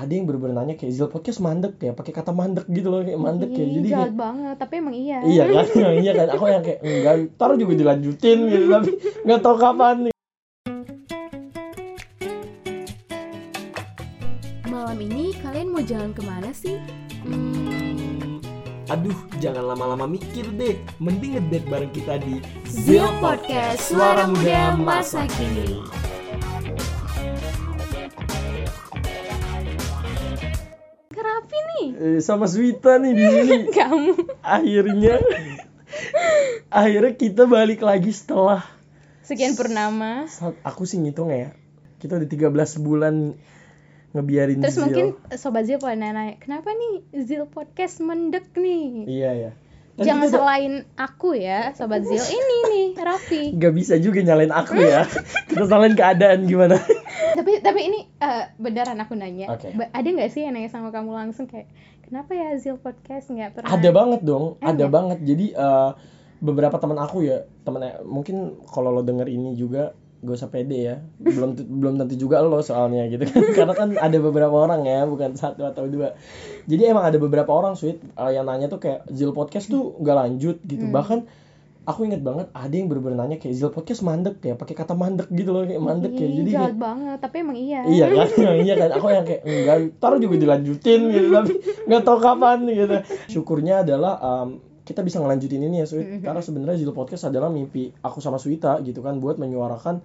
ada yang bener-bener nanya kayak Zil podcast mandek ya? Pakai kata mandek gitu loh kayak mandek ya jadi jahat kayak, banget tapi emang iya. Iya kan? Iya kan? Aku yang kayak enggak taruh juga dilanjutin gitu tapi nggak tahu kapan nih. Malam ini kalian mau jalan ke mana sih? Hmm, aduh jangan lama-lama mikir deh. Mending ngedate bareng kita di Zil Podcast Suara Muda Masa Kini. Eh, sama Swita nih di sini kamu. Akhirnya akhirnya kita balik lagi setelah sekian purnama. Aku sih ngitung ya. Kita udah 13 bulan ngebiarin terus Zil. mungkin sobat Zil pada nanya kenapa nih Zil podcast mendek nih? Iya ya Jangan kita selain aku ya sobat Zil. Ini nih Raffi. Nggak bisa juga nyalain aku ya. Kita salahin keadaan gimana? Tapi tapi ini eh, beneran aku nanya. Ba- ada nggak sih yang nanya sama kamu langsung kayak kenapa ya Zil podcast nggak pernah? Ada banget dong ada Emang? banget. Jadi eh, beberapa teman aku ya temen mungkin kalau lo denger ini juga gak usah pede ya. Belum belum tentu juga lo soalnya gitu kan. Karena kan ada beberapa orang ya bukan satu atau dua. Jadi emang ada beberapa orang sweet eh, yang nanya tuh kayak Zil podcast tuh nggak lanjut gitu. Hmm. bahkan aku inget banget ada yang bener-bener nanya kayak Zil podcast mandek ya? Pakai kata mandek gitu loh kayak mandek ya jadi jahat kayak, banget tapi emang iya. Iya kan? Iya kan? Aku yang kayak enggak taruh juga dilanjutin gitu. Tapi nggak tahu kapan gitu. Syukurnya adalah um, kita bisa ngelanjutin ini ya Sweet. Mhm. karena sebenarnya Zil Podcast adalah mimpi aku sama Swita gitu kan buat menyuarakan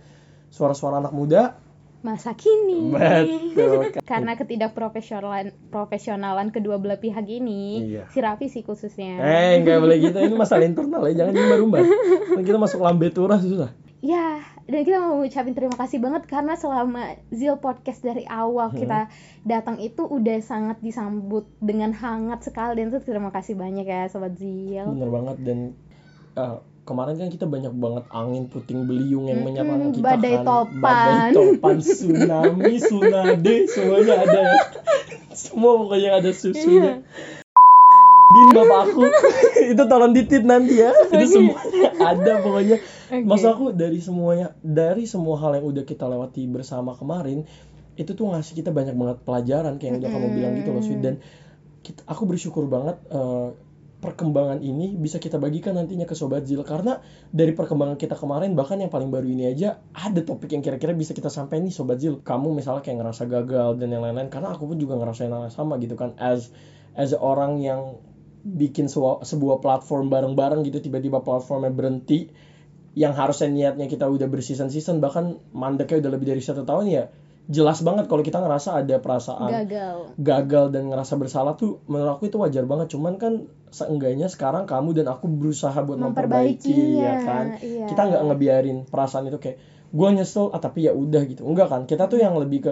suara-suara anak muda masa kini. Betul. Karena ketidakprofesionalan profesionalan kedua belah pihak ini Iya. si Raffi sih khususnya. Eh nggak boleh gitu. Ini masalah internal ya jangan diumbar-umbar. Kan kita masuk lambe turah susah ya dan kita mau ngucapin terima kasih banget karena selama Zil podcast dari awal Hmm. kita datang itu udah sangat disambut dengan hangat sekali dan terima kasih banyak ya sobat Zil. Bener banget dan eh, kemarin kan kita banyak banget angin puting beliung yang Mm-mm, menyerang kita badai kan. Topan. badai topan. tsunami tsunade semuanya ada ya. Semua pokoknya ada susunya. Din bapak aku itu tolong ditit nanti ya. Itu semuanya ada pokoknya Oke. maksud aku dari semuanya dari semua hal yang udah kita lewati bersama kemarin itu tuh ngasih kita banyak banget pelajaran kayak yang udah kamu bilang gitu loh Sweet. dan kita, aku bersyukur banget eh, perkembangan ini bisa kita bagikan nantinya ke sobat Zil karena dari perkembangan kita kemarin bahkan yang paling baru ini aja ada topik yang kira-kira bisa kita sampaikan nih sobat Zil kamu misalnya kayak ngerasa gagal dan yang lain-lain karena aku pun juga ngerasain hal yang sama gitu kan as as orang yang bikin sebuah, sebuah platform bareng-bareng gitu tiba-tiba platformnya berhenti yang harusnya niatnya kita udah berseason-season bahkan mandeknya udah lebih dari satu tahun ya jelas banget kalau kita ngerasa ada perasaan gagal. gagal dan ngerasa bersalah tuh menurut aku itu wajar banget. Cuman kan seenggaknya sekarang kamu dan aku berusaha buat memperbaiki, ya kan? iya. kita nggak ngebiarin perasaan itu kayak gue nyesel ah, tapi ya udah gitu. Enggak kan? Kita tuh yang lebih ke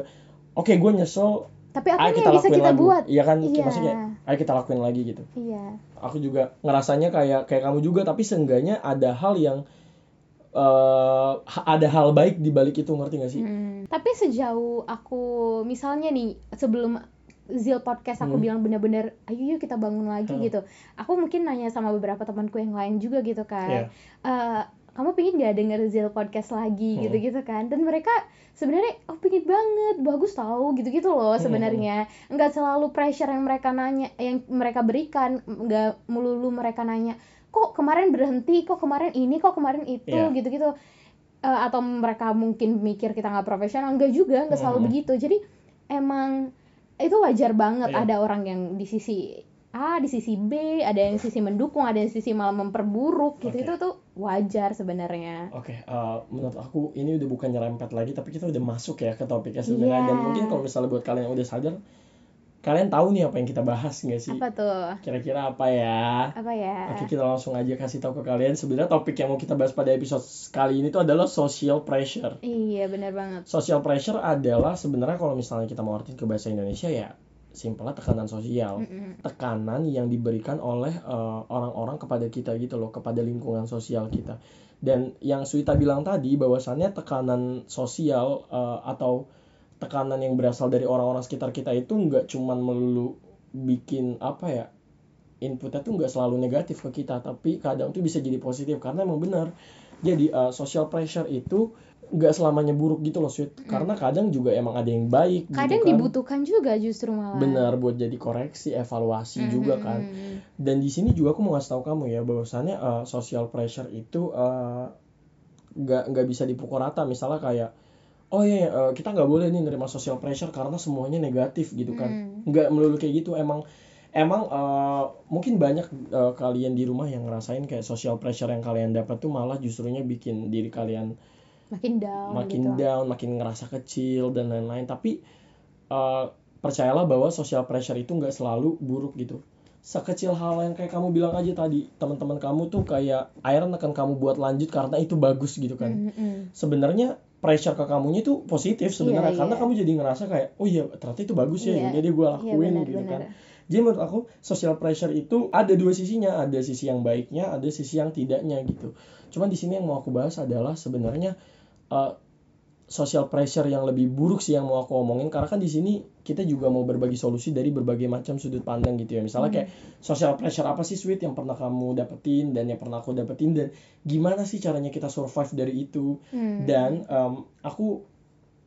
oke gue nyesel tapi apa nih kita yang bisa lakuin kita lagi. buat? Iya kan? Iya. maksudnya ayo kita lakuin lagi gitu. Iya. Aku juga ngerasanya kayak kayak kamu juga tapi seenggaknya ada hal yang eh ada hal baik di balik itu ngerti gak sih Hmm. Tapi sejauh aku misalnya nih sebelum Zil podcast aku Hmm. bilang bener-bener ayo yuk kita bangun lagi Hmm. gitu. Aku mungkin nanya sama beberapa temanku yang lain juga gitu Iya. kan. Eh, kamu pingin gak denger Zil podcast lagi Hmm. gitu-gitu kan? Dan mereka sebenarnya oh pingin banget, bagus tahu gitu-gitu loh Hmm. sebenarnya. Nggak selalu pressure yang mereka nanya, yang mereka berikan, nggak melulu mereka nanya kok kemarin berhenti, kok kemarin ini, kok kemarin itu Iya. gitu-gitu. Eh, atau mereka mungkin mikir kita nggak profesional enggak juga nggak selalu Hmm. begitu jadi emang itu wajar banget Iya. ada orang yang di sisi A di sisi B ada yang sisi mendukung ada yang sisi malah memperburuk gitu Oke. itu tuh wajar sebenarnya Oke, eh, menurut aku ini udah bukan nyerempet lagi, tapi kita udah masuk ya ke topiknya sebenarnya. Dan Iya. mungkin kalau misalnya buat kalian yang udah sadar, kalian tahu nih apa yang kita bahas nggak sih? apa tuh Kira-kira apa ya? apa ya Oke, kita langsung aja kasih tahu ke kalian. Sebenarnya topik yang mau kita bahas pada episode kali ini tuh adalah social pressure. iya benar banget Social pressure adalah sebenarnya kalau misalnya kita mau artiin ke bahasa Indonesia ya simpelnya tekanan sosial. Tekanan yang diberikan oleh eh, orang-orang kepada kita gitu loh, kepada lingkungan sosial kita. Dan yang Suita bilang tadi bahwasannya tekanan sosial eh, atau tekanan yang berasal dari orang-orang sekitar kita itu nggak cuman melulu bikin apa ya inputnya tuh nggak selalu negatif ke kita tapi kadang tuh bisa jadi positif karena emang benar jadi eh, social pressure itu nggak selamanya buruk gitu loh sweet karena kadang juga emang ada yang baik Hmm. kadang gitu kan. dibutuhkan juga justru malah benar buat jadi koreksi evaluasi Mhm, juga kan mhm. dan di sini juga aku mau ngasih tahu kamu ya bahwasannya uh, social pressure itu uh, nggak nggak bisa dipukul rata misalnya kayak oh iya uh, kita nggak boleh nih nerima social pressure karena semuanya negatif gitu kan Hmm. nggak melulu kayak gitu emang emang uh, mungkin banyak uh, kalian di rumah yang ngerasain kayak social pressure yang kalian dapat tuh malah justrunya bikin diri kalian makin down makin gitu down, makin ngerasa kecil dan lain-lain. Tapi uh, percayalah bahwa social pressure itu nggak selalu buruk gitu. Sekecil hal yang kayak kamu bilang aja tadi, teman-teman kamu tuh kayak akhirnya akan kamu buat lanjut karena itu bagus gitu kan. Mhm, mhm. Sebenarnya pressure ke kamunya itu positif sebenarnya Iya, karena iya. kamu jadi ngerasa kayak oh iya ternyata itu bagus ya Iya. jadi gue Iya lakuin benar gitu benar. kan jadi menurut aku social pressure itu ada dua sisinya, ada sisi yang baiknya, ada sisi yang tidaknya gitu. Cuman di sini yang mau aku bahas adalah sebenarnya uh, social pressure yang lebih buruk sih yang mau aku omongin karena kan di sini kita juga mau berbagi solusi dari berbagai macam sudut pandang gitu ya. Misalnya kayak social pressure apa sih sweet yang pernah kamu dapetin dan yang pernah aku dapetin dan gimana sih caranya kita survive dari itu Hmm. dan um, aku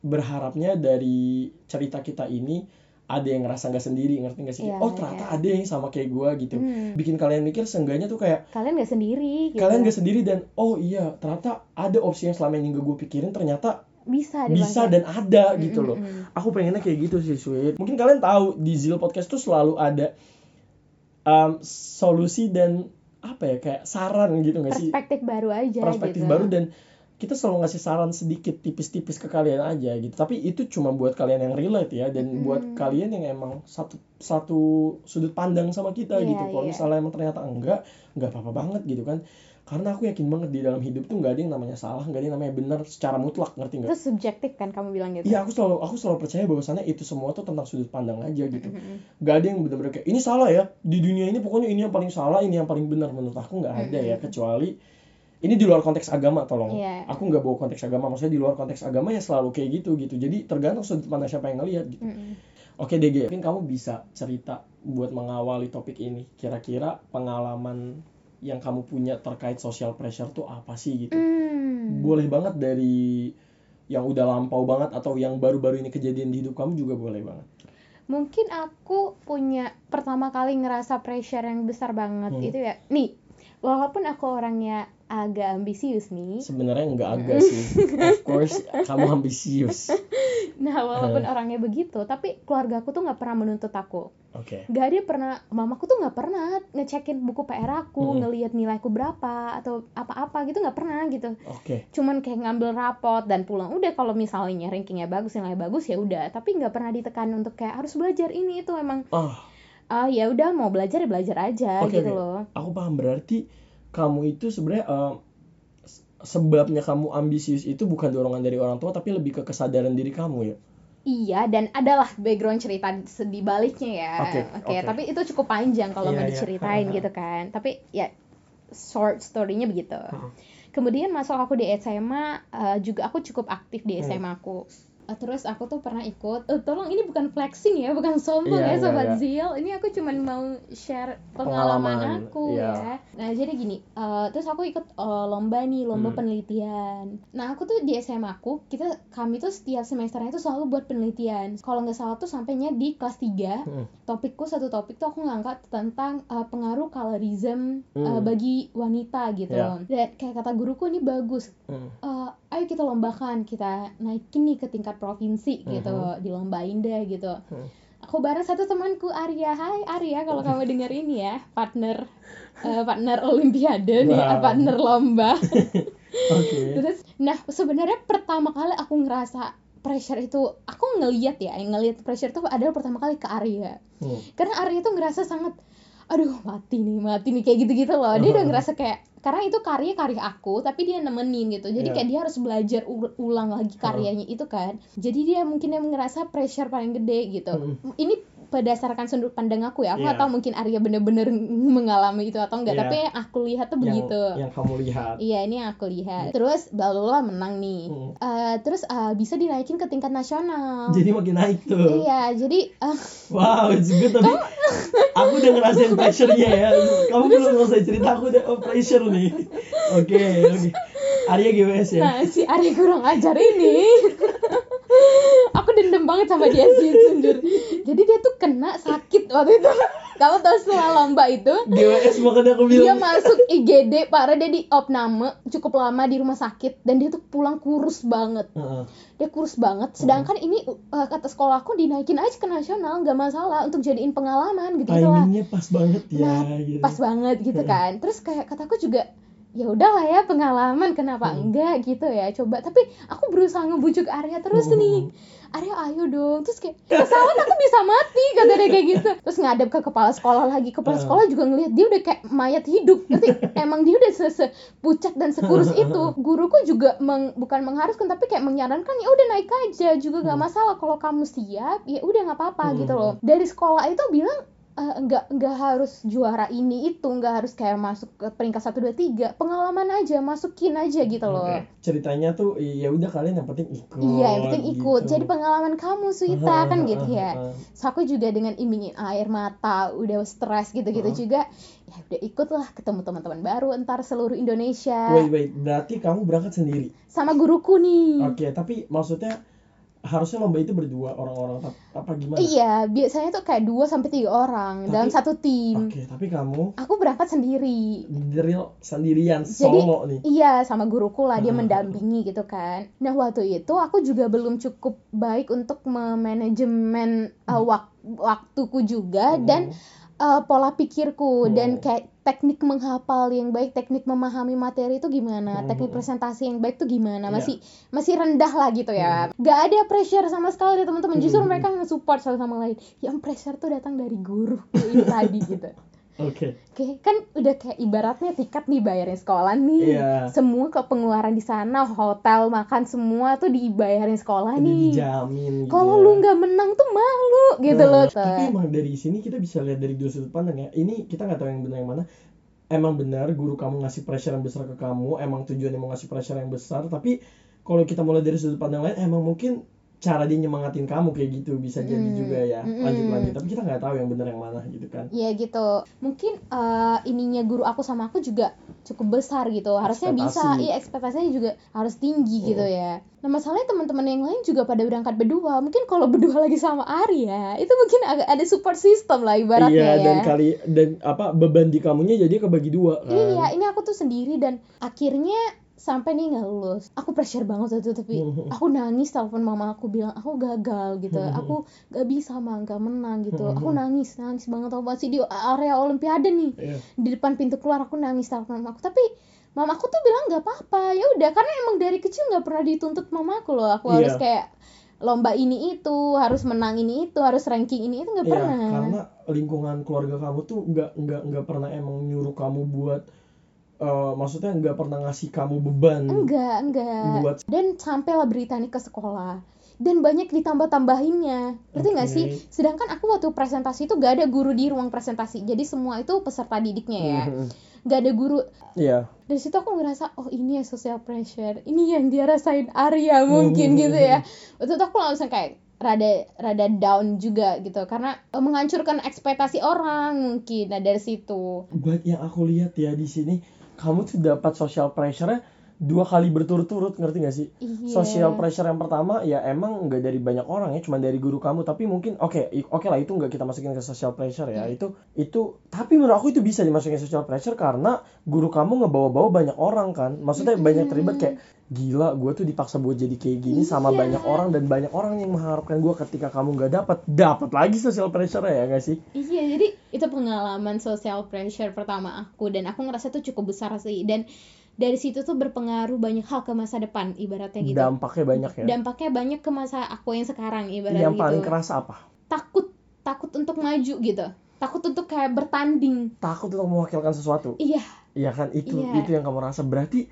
berharapnya dari cerita kita ini ada yang ngerasa nggak sendiri ngerti nggak sih Iya, oh ternyata iya. ada yang sama kayak gua gitu Hmm. bikin kalian mikir seenggaknya tuh kayak kalian nggak sendiri gitu. kalian gak sendiri dan oh iya ternyata ada opsi yang selama ini gue pikirin ternyata bisa bisa dan ada Mm, gitu loh mm. aku pengennya kayak gitu sih sweet mungkin kalian tahu di Zil Podcast tuh selalu ada um, solusi dan apa ya kayak saran gitu gak sih perspektif baru aja perspektif gitu. baru dan kita selalu ngasih saran sedikit tipis-tipis ke kalian aja gitu. Tapi itu cuma buat kalian yang relate ya dan Mm. buat kalian yang emang satu satu sudut pandang sama kita Iya, gitu. Kalau iya. misalnya emang ternyata enggak nggak apa-apa banget gitu kan. Karena aku yakin banget di dalam hidup tuh nggak ada yang namanya salah nggak ada yang namanya benar secara mutlak ngerti nggak itu subjektif kan kamu bilang gitu? Iya aku selalu aku selalu percaya bahwasannya itu semua tuh tentang sudut pandang aja gitu. Nggak ada yang benar-benar kayak ini salah ya di dunia ini pokoknya ini yang paling salah ini yang paling benar. Menurut aku nggak ada ya kecuali ini di luar konteks agama tolong Iya. aku nggak bawa konteks agama maksudnya di luar konteks agama ya selalu kayak gitu gitu jadi tergantung sudut pandang siapa yang ngelihat gitu Mhm. oke DG mungkin kamu bisa cerita buat mengawali topik ini kira-kira pengalaman yang kamu punya terkait social pressure tuh apa sih gitu Hmm. boleh banget dari yang udah lampau banget atau yang baru-baru ini kejadian di hidup kamu juga boleh banget mungkin aku punya pertama kali ngerasa pressure yang besar banget Hmm. itu ya nih walaupun aku orangnya agak ambisius nih. Sebenarnya nggak agak sih. Of course kamu ambisius. Nah walaupun Hmm. orangnya begitu tapi keluarga aku tuh nggak pernah menuntut aku. Oke. Nggak ada pernah mamaku tuh nggak pernah ngecekin buku PR aku Hmm. ngelihat nilaiku berapa atau apa-apa gitu nggak pernah gitu. Oke. Cuman kayak ngambil rapot dan pulang udah kalau misalnya rankingnya bagus nilai bagus ya udah. Tapi nggak pernah ditekan untuk kayak harus belajar ini itu emang ah ah ya udah mau belajar ya belajar aja Oke, gitu oke. loh. Aku paham berarti kamu itu sebenarnya eh, se- sebabnya kamu ambisius itu bukan dorongan dari orang tua tapi lebih ke kesadaran diri kamu ya Iya, dan adalah background cerita di baliknya ya. Oke, Oke, oke. tapi itu cukup panjang kalau Iya, mau iya. diceritain ha. gitu kan. Tapi ya short story-nya begitu. Ha. Kemudian masuk aku di SMA, eh, juga aku cukup aktif di Hmm. SMA aku. Eh, Terus aku tuh pernah ikut, eh, tolong ini bukan flexing ya, bukan sombong Iya, ya iya, Sobat iya. Zil. Ini aku cuman mau share pengalaman, Pengalaman, aku iya. ya. Nah jadi gini, eh, terus aku ikut eh, lomba nih, lomba Hmm. penelitian. Nah aku tuh di SMA aku, kita kami tuh setiap semesternya itu selalu buat penelitian. Kalau nggak salah tuh sampainya di kelas 3 Hmm. topikku satu topik tuh aku ngangkat tentang uh, pengaruh colorism uh, Hmm. bagi wanita gitu. Ya. Dan kayak kata guruku ini bagus. Hmm. Uh, ayo kita lombakan, kita naikin nih ke tingkat provinsi gitu, Mhm. dilombain deh gitu. Hmm. Aku bareng satu temanku Arya. Hai Arya, kalau kamu denger ini ya, partner uh, partner olimpiade nih, Wow. uh, partner lomba. oke Terus, nah sebenarnya pertama kali aku ngerasa pressure itu, aku ngeliat ya, yang ngeliat pressure itu adalah pertama kali ke Arya Hmm. karena Arya tuh ngerasa sangat aduh mati nih mati nih kayak gitu-gitu loh dia udah ngerasa kayak karena itu karya karya aku tapi dia nemenin gitu jadi Iya. kayak dia harus belajar ul- ulang lagi karyanya itu kan jadi dia mungkin yang ngerasa pressure paling gede gitu Mm. ini berdasarkan sudut pandang aku ya aku nggak Iya. tahu mungkin Arya bener-bener mengalami itu atau enggak Iya. tapi yang aku lihat tuh yang, begitu yang kamu lihat Iya ini yang aku lihat. Terus Balula menang nih. Hmm. Eh, terus eh, bisa dinaikin ke tingkat nasional. jadi makin naik tuh Iya jadi eh, Wow, it's good tapi aku udah ngerasain pressure-nya ya. Kamu belum selesai cerita aku udah oh, pressure nih. Oke, oke. Arya GWS ya Nah, si Arya kurang ajar ini. Banget sama dia sih, jujur. Jadi dia tuh kena sakit waktu itu. Kamu tahu setelah lomba itu, GWS makanya aku dia bilang masuk IGD, parah dia di opname cukup lama di rumah sakit dan dia tuh pulang kurus banget. Heeh. Dia kurus banget. Sedangkan ini uh, kata sekolahku dinaikin aja ke nasional, nggak masalah untuk jadiin pengalaman gitu lah. timingnya pas banget ya Nah, gitu. pas banget gitu kan terus kayak kataku juga ya udahlah ya pengalaman kenapa Hmm. enggak gitu ya coba tapi aku berusaha ngebujuk Arya terus Hmm. nih Arya ayo dong. Terus kayak pesawat aku bisa mati kata dia kayak gitu. Terus ngadep ke kepala sekolah lagi. Kepala Hmm. sekolah juga ngelihat dia udah kayak mayat hidup. Nanti emang dia udah se pucat dan sekurus itu. Guruku juga meng- bukan mengharuskan tapi kayak menyarankan ya udah naik aja. Juga nggak masalah. Kalau kamu siap ya udah nggak apa-apa Hmm. gitu loh. Dari sekolah itu bilang eh, nggak nggak harus juara ini itu nggak harus kayak masuk ke peringkat satu dua tiga. Pengalaman aja masukin aja gitu loh. Oke. ceritanya tuh ya udah kalian yang penting ikut iya yang penting ikut. gitu. jadi pengalaman kamu Suita kan gitu ya. so aku juga dengan imingin air mata udah stres gitu-gitu Heeh. juga ya udah ikutlah ketemu teman-teman baru entar seluruh Indonesia. Wait wait. Berarti kamu berangkat sendiri? Sama guruku nih. Oke tapi maksudnya harusnya lomba itu berdua orang-orang apa gimana iya biasanya tuh kayak dua sampai tiga orang Tapi- dalam satu tim oke tapi kamu aku berangkat sendiri drill sendirian Jadi, solo nih Iya, sama guruku lah dia Hmm. mendampingi gitu kan. Nah, waktu itu aku juga belum cukup baik untuk memanajemen uh, wak- waktuku juga Hmm. dan uh, pola pikirku Hmm. dan kayak teknik menghafal yang baik, teknik memahami materi itu gimana, Hmm. teknik presentasi yang baik tuh gimana, Iya. masih masih rendah lah gitu ya. Gak ada pressure sama sekali teman-teman, justru Hmm. mereka nge-support satu sama lain. Yang pressure tuh datang dari guru ini tadi gitu. Oke Oke, kan udah kayak ibaratnya tiket nih bayarin sekolah nih. Iya. Semua ke pengeluaran di sana, hotel, makan semua tuh dibayarin sekolah nih. dijamin Kalau lu nggak menang tuh malu gitu Nah, loh. Tapi emang dari sini kita bisa lihat dari dua sudut pandang ya. Ini kita nggak tahu yang benar yang mana. Emang benar guru kamu ngasih pressure yang besar ke kamu. Emang tujuannya mau ngasih pressure yang besar. Tapi kalau kita mulai dari sudut pandang lain, emang mungkin cara dia nyemangatin kamu kayak gitu bisa jadi Hmm, juga ya. mm-mm. Lanjut lanjut. Tapi kita nggak tahu yang benar yang mana gitu kan. Ya gitu. Mungkin eh, ininya guru aku sama aku juga cukup besar gitu. Harusnya bisa. Iya, ekspektasinya juga harus tinggi gitu Oh. ya. Nah, masalahnya teman-teman yang lain juga pada berangkat berdua. Mungkin kalau berdua lagi sama Arya, itu mungkin agak ada support system lah ibaratnya iya ya. dan kali dan apa beban di kamunya jadi kebagi dua kan. Iya, ini aku tuh sendiri dan akhirnya sampai nih nggak lulus. Aku pressure banget waktu itu tapi aku nangis telepon mama aku bilang aku gagal gitu. Aku gak bisa mah nggak menang gitu. Aku nangis, nangis banget aku masih di area olimpiade nih. Iya. Di depan pintu keluar aku nangis telepon mama aku. Tapi mama aku tuh bilang nggak apa-apa. Ya udah karena emang dari kecil nggak pernah dituntut mama aku loh. Aku Iya. harus kayak lomba ini itu, harus menang ini itu, harus ranking ini itu nggak Iya, pernah. karena lingkungan keluarga kamu tuh nggak nggak nggak pernah emang nyuruh kamu buat eh, maksudnya nggak pernah ngasih kamu beban Enggak, enggak. buat dan sampailah berita ini ke sekolah dan banyak ditambah tambahinnya ngerti nggak Oke. sih sedangkan aku waktu presentasi itu gak ada guru di ruang presentasi jadi semua itu peserta didiknya ya Mhm. gak ada guru Iya. dari situ aku ngerasa oh ini ya social pressure ini yang dia rasain Arya mungkin Mhm. gitu ya waktu itu aku langsung kayak rada rada down juga gitu karena eh, menghancurkan ekspektasi orang mungkin nah dari situ buat yang aku lihat ya di sini kamu tuh dapat social pressure dua kali berturut-turut ngerti gak sih? Iya. Social pressure yang pertama ya emang nggak dari banyak orang ya cuma dari guru kamu. Tapi mungkin oke i- oke lah itu nggak kita masukin ke social pressure ya. Hmm. itu itu tapi menurut aku itu bisa dimasukin ke social pressure karena guru kamu ngebawa-bawa banyak orang kan. Maksudnya Mm-mm. banyak terlibat kayak gila gue tuh dipaksa buat jadi kayak gini sama Iya. banyak orang dan banyak orang yang mengharapkan gue ketika kamu nggak dapat dapat lagi social pressure ya nggak sih? Iya, jadi itu pengalaman social pressure pertama aku dan aku ngerasa itu cukup besar sih. Dan dari situ tuh berpengaruh banyak hal ke masa depan ibaratnya gitu. dampaknya banyak ya Dampaknya banyak ke masa aku yang sekarang ibaratnya yang gitu. paling kerasa apa Takut, takut untuk maju gitu. Takut untuk kayak bertanding. takut untuk mewakilkan sesuatu Iya, Iya kan itu Iya. itu yang kamu rasa berarti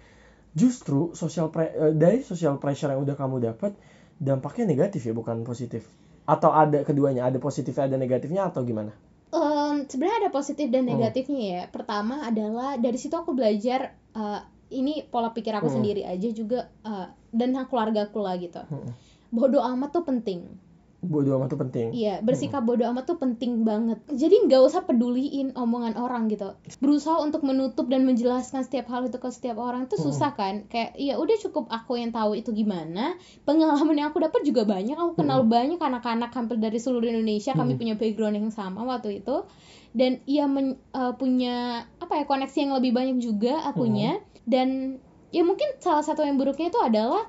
justru social pre- eh, dari social pressure yang udah kamu dapat dampaknya negatif ya bukan positif atau ada keduanya ada positifnya ada negatifnya atau gimana Em, sebenarnya ada positif dan Hmm. negatifnya ya. Pertama adalah dari situ aku belajar eh, ini pola pikir aku Hmm. sendiri aja juga eh, dan keluarga aku lah gitu. Hmm. Bodoh amat tuh penting. bodo amat tuh penting Iya, bersikap bodoh amat tuh penting banget. Jadi nggak usah peduliin omongan orang gitu. Berusaha untuk menutup dan menjelaskan setiap hal itu ke setiap orang itu susah kan? Kayak ya udah cukup aku yang tahu itu gimana. Pengalaman yang aku dapat juga banyak. Aku kenal banyak anak-anak hampir dari seluruh Indonesia. Kami punya background yang sama waktu itu. Dan ia men- eh, punya apa ya koneksi yang lebih banyak juga akunya. Dan ya mungkin salah satu yang buruknya itu adalah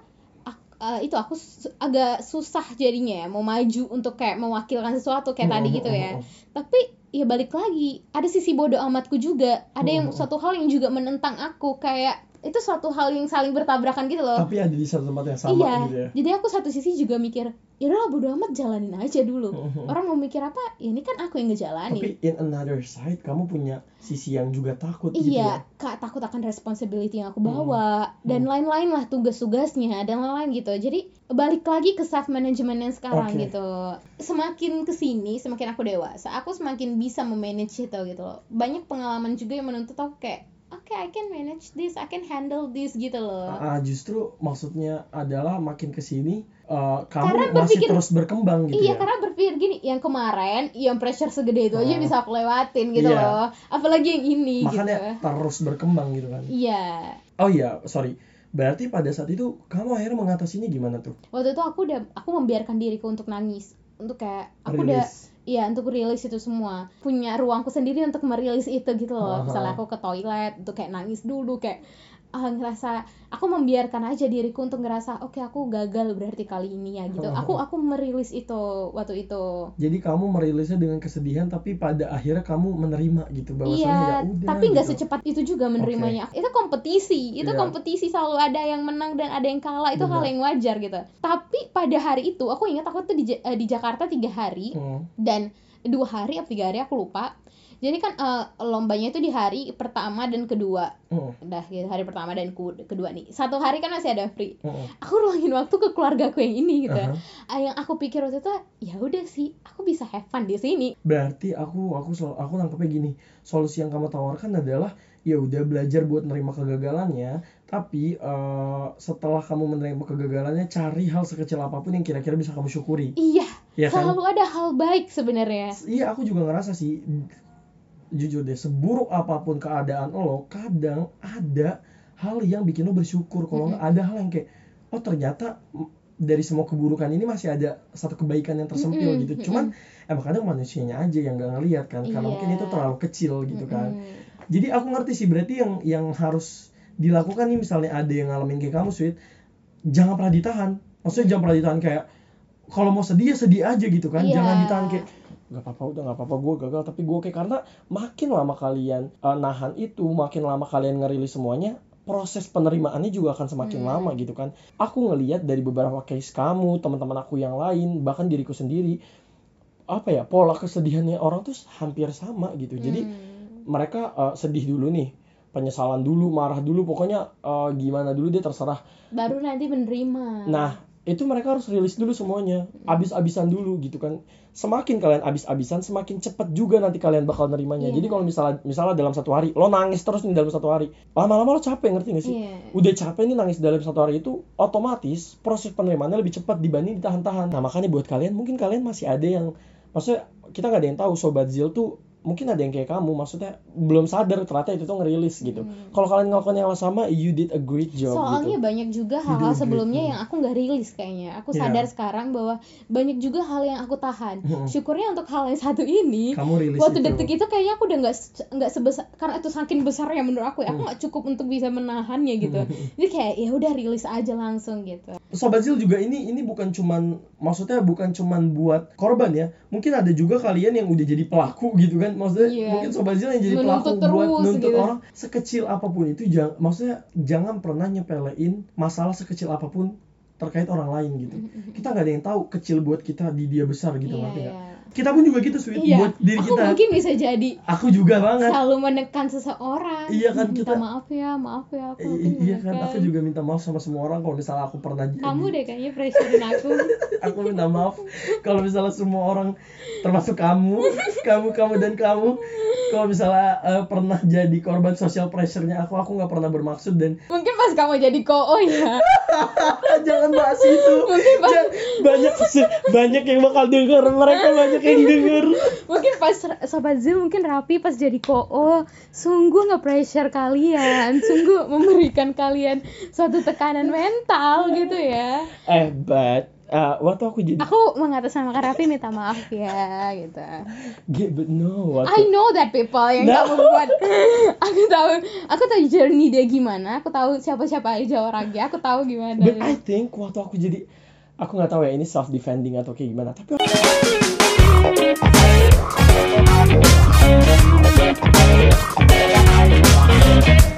eh, itu aku su- agak susah jadinya ya mau maju untuk kayak mewakilkan sesuatu kayak tadi gitu ya. Tapi ya balik lagi ada sisi bodoh amatku juga. Ada yang suatu hal yang juga menentang aku kayak itu suatu hal yang saling bertabrakan gitu loh. Tapi ada di satu tempat yang sama iya. gitu ya. Jadi aku satu sisi juga mikir ya udahlah bodoh amat jalanin aja dulu. Orang mau mikir apa? Ya ini kan aku yang ngejalanin. Tapi in another side kamu punya sisi yang juga takut gitu ya. Iya, kak takut akan responsibility yang aku bawa dan lain-lain lah tugas-tugasnya dan lain-lain gitu. Jadi balik lagi ke self management yang sekarang Oke. gitu. Semakin ke sini, semakin aku dewasa, aku semakin bisa memanage itu gitu loh. Banyak pengalaman juga yang menuntut aku kayak, oke, I can manage this, I can handle this gitu loh. Ah, justru maksudnya adalah makin ke sini eh, kamu Karena masih berpikir- terus berkembang gitu Iya, ya karena berpikir gini, yang kemarin, yang pressure segede itu aja Hmm. bisa aku lewatin gitu Iya. loh. Apalagi yang ini makanya gitu. terus berkembang gitu kan Iya. oh iya sorry berarti pada saat itu kamu akhirnya mengatasinya gimana tuh waktu itu aku udah aku membiarkan diriku untuk nangis untuk kayak aku udah Rilis. Iya untuk rilis itu semua. Punya ruangku sendiri untuk merilis itu gitu loh. Misalnya aku ke toilet untuk kayak nangis dulu kayak ah, ngerasa aku membiarkan aja diriku untuk ngerasa oke aku gagal berarti kali ini ya gitu aku aku merilis itu waktu itu jadi kamu merilisnya dengan kesedihan tapi pada akhirnya kamu menerima gitu bahwasannya iya ya udah tapi nggak gitu. secepat itu juga menerimanya itu kompetisi itu Iya. kompetisi selalu ada yang menang dan ada yang kalah itu hal Benar. yang wajar gitu tapi pada hari itu aku ingat aku tuh di, eh, di Jakarta tiga hari Hmm. dan dua hari atau tiga hari aku lupa jadi kan eh, lombanya itu di hari pertama dan kedua. Hmm. udah gitu, hari pertama dan kedua nih. Satu hari kan masih ada free. Hmm. aku luangin waktu ke keluarga aku yang ini gitu Aha. Ah, yang aku pikir waktu itu ya udah sih aku bisa have fun di sini. Berarti aku aku selalu aku nangkepnya gini. Solusi yang kamu tawarkan adalah ya udah belajar buat menerima kegagalannya tapi eh, setelah kamu menerima kegagalannya cari hal sekecil apa pun yang kira-kira bisa kamu syukuri. Iya ya kan? selalu ada hal baik sebenarnya. Iya aku juga ngerasa sih jujur deh seburuk apa pun keadaan lo kadang ada hal yang bikin lo bersyukur. Kalau nggak ada hal yang kayak oh ternyata mm, dari semua keburukan ini masih ada satu kebaikan yang tersempil Mm-mm, gitu. Cuman emang kadang manusianya aja yang nggak ngelihat kan karena Iya. mungkin itu terlalu kecil gitu kan. Mm-mm. jadi aku ngerti sih berarti yang yang harus dilakukan nih misalnya ada yang ngalamin kayak kamu sweet jangan pernah ditahan. Maksudnya jangan pernah ditahan kayak kalau mau sedih ya sedih aja gitu kan. Iya. jangan ditahan kayak nggak apa-apa udah nggak apa-apa gue gagal. Tapi gue kayak karena makin lama kalian eh, nahan itu makin lama kalian ngerilis semuanya proses penerimaannya juga akan semakin Hmm. lama gitu kan. Aku ngelihat dari beberapa case kamu teman-teman aku yang lain bahkan diriku sendiri apa ya pola kesedihannya orang tuh hampir sama gitu. Jadi Hmm. mereka eh, sedih dulu nih penyesalan dulu marah dulu pokoknya eh, gimana dulu dia terserah. Baru nanti menerima. Nah itu mereka harus rilis dulu semuanya. Abis-abisan dulu gitu kan. Semakin kalian abis-abisan semakin cepat juga nanti kalian bakal nerimanya. Iya. jadi kalau misalnya misalnya dalam satu hari lo nangis terus nih dalam satu hari. Lama-lama lo capek ngerti gak sih? Iya. udah capek nih nangis dalam satu hari itu otomatis proses penerimaannya lebih cepat dibanding ditahan-tahan. Nah makanya buat kalian mungkin kalian masih ada yang maksudnya kita nggak ada yang tahu sobat zil tuh mungkin ada yang kayak kamu maksudnya belum sadar ternyata itu tuh ngerilis gitu kalau kalian ngelakuin yang sama you did a great job Hmm. Soalnya gitu banyak juga hal-hal sebelumnya yang aku nggak rilis kayaknya. Aku Iya. sadar sekarang bahwa banyak juga hal yang aku tahan. Hmm. Syukurnya untuk hal yang satu ini, kamu rilis waktu itu detik itu kayaknya aku udah nggak nggak sebesar karena itu saking besarnya menurut aku ya. Aku Hmm. nggak cukup untuk bisa menahannya gitu. Jadi kayak ya udah rilis aja langsung gitu. Sobat Zil juga ini ini bukan cuman maksudnya bukan cuman buat korban ya. Mungkin ada juga kalian yang udah jadi pelaku gitu kan. Maksudnya Iya. mungkin Sobat Zil yang jadi Menuntut pelaku buat terus nuntut gitu. orang sekecil apa pun itu jangan maksudnya jangan pernah nyepelein masalah sekecil apa pun terkait orang lain gitu. Kita nggak ada yang tahu kecil buat kita di dia besar gitu Iya, ngerti nggak? iya. Kita pun juga gitu sweet Iya. buat diri Aku kita. mungkin bisa jadi Aku juga banget. selalu menekan seseorang. Iya kan, Minta kita- maaf ya, maaf ya aku I- iya kan, menekan. aku juga minta maaf sama semua orang kalau misalnya aku pernah Kamu deh kayaknya pressurein aku. aku minta maaf kalau misalnya semua orang termasuk kamu kamu kamu dan kamu kalau misalnya eh, pernah jadi korban social pressure-nya aku aku nggak pernah bermaksud dan Mungkin pas kamu jadi ko ya. Jangan bahas itu. Ja- banyak banyak yang bakal denger, mereka banyak yang denger. mungkin pas sobat Zoom mungkin Rapi pas jadi koo sungguh nge-pressure kalian sungguh memberikan kalian suatu tekanan mental gitu ya Eh, but uh, waktu aku jadi aku mengatasnamakan Rapi minta maaf ya gitu G- but no, waktu I know that people yang No. kamu buat aku tahu aku tahu journey dia gimana aku tahu siapa siapa aja orangnya aku tahu gimana But I think waktu aku jadi aku nggak tahu ya ini self defending atau kayak gimana tapi Thank you.